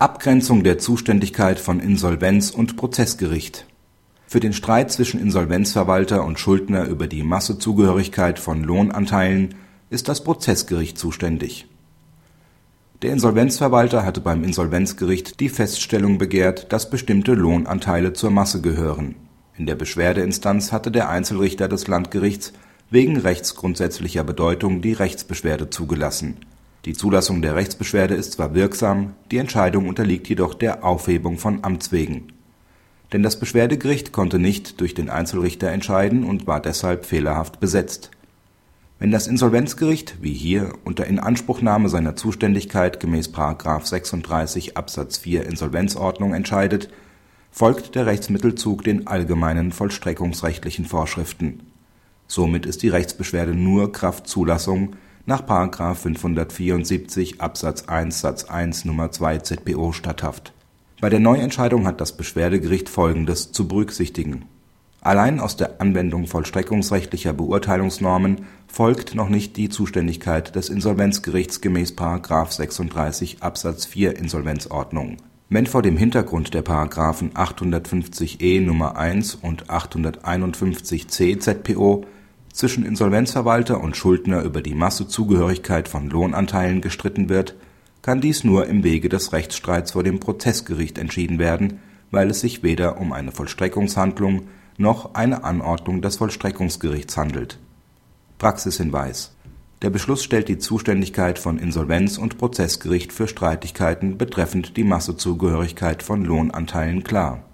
Abgrenzung der Zuständigkeit von Insolvenz und Prozessgericht Für den Streit zwischen Insolvenzverwalter und Schuldner über die Massezugehörigkeit von Lohnanteilen ist das Prozessgericht zuständig. Der Insolvenzverwalter hatte beim Insolvenzgericht die Feststellung begehrt, dass bestimmte Lohnanteile zur Masse gehören. In der Beschwerdeinstanz hatte der Einzelrichter des Landgerichts wegen rechtsgrundsätzlicher Bedeutung die Rechtsbeschwerde zugelassen die Zulassung der Rechtsbeschwerde ist zwar wirksam, die Entscheidung unterliegt jedoch der Aufhebung von Amts wegen. Denn das Beschwerdegericht konnte nicht durch den Einzelrichter entscheiden und war deshalb fehlerhaft besetzt. Wenn das Insolvenzgericht, wie hier, unter Inanspruchnahme seiner Zuständigkeit gemäß § 36 Absatz 4 Insolvenzordnung entscheidet, folgt der Rechtsmittelzug den allgemeinen vollstreckungsrechtlichen Vorschriften. Somit ist die Rechtsbeschwerde nur Kraft Zulassung nach § 574 Absatz 1 Satz 1 Nr. 2 ZPO statthaft. Bei der Neuentscheidung hat das Beschwerdegericht Folgendes zu berücksichtigen: Allein aus der Anwendung vollstreckungsrechtlicher Beurteilungsnormen folgt noch nicht die Zuständigkeit des Insolvenzgerichts gemäß § 36 Absatz 4 Insolvenzordnung. Wenn vor dem Hintergrund der § 850e Nr. 1 und 851c ZPO zwischen Insolvenzverwalter und Schuldner über die Massezugehörigkeit von Lohnanteilen gestritten wird, kann dies nur im Wege des Rechtsstreits vor dem Prozessgericht entschieden werden, weil es sich weder um eine Vollstreckungshandlung noch eine Anordnung des Vollstreckungsgerichts handelt. Praxishinweis Der Beschluss stellt die Zuständigkeit von Insolvenz und Prozessgericht für Streitigkeiten betreffend die Massezugehörigkeit von Lohnanteilen klar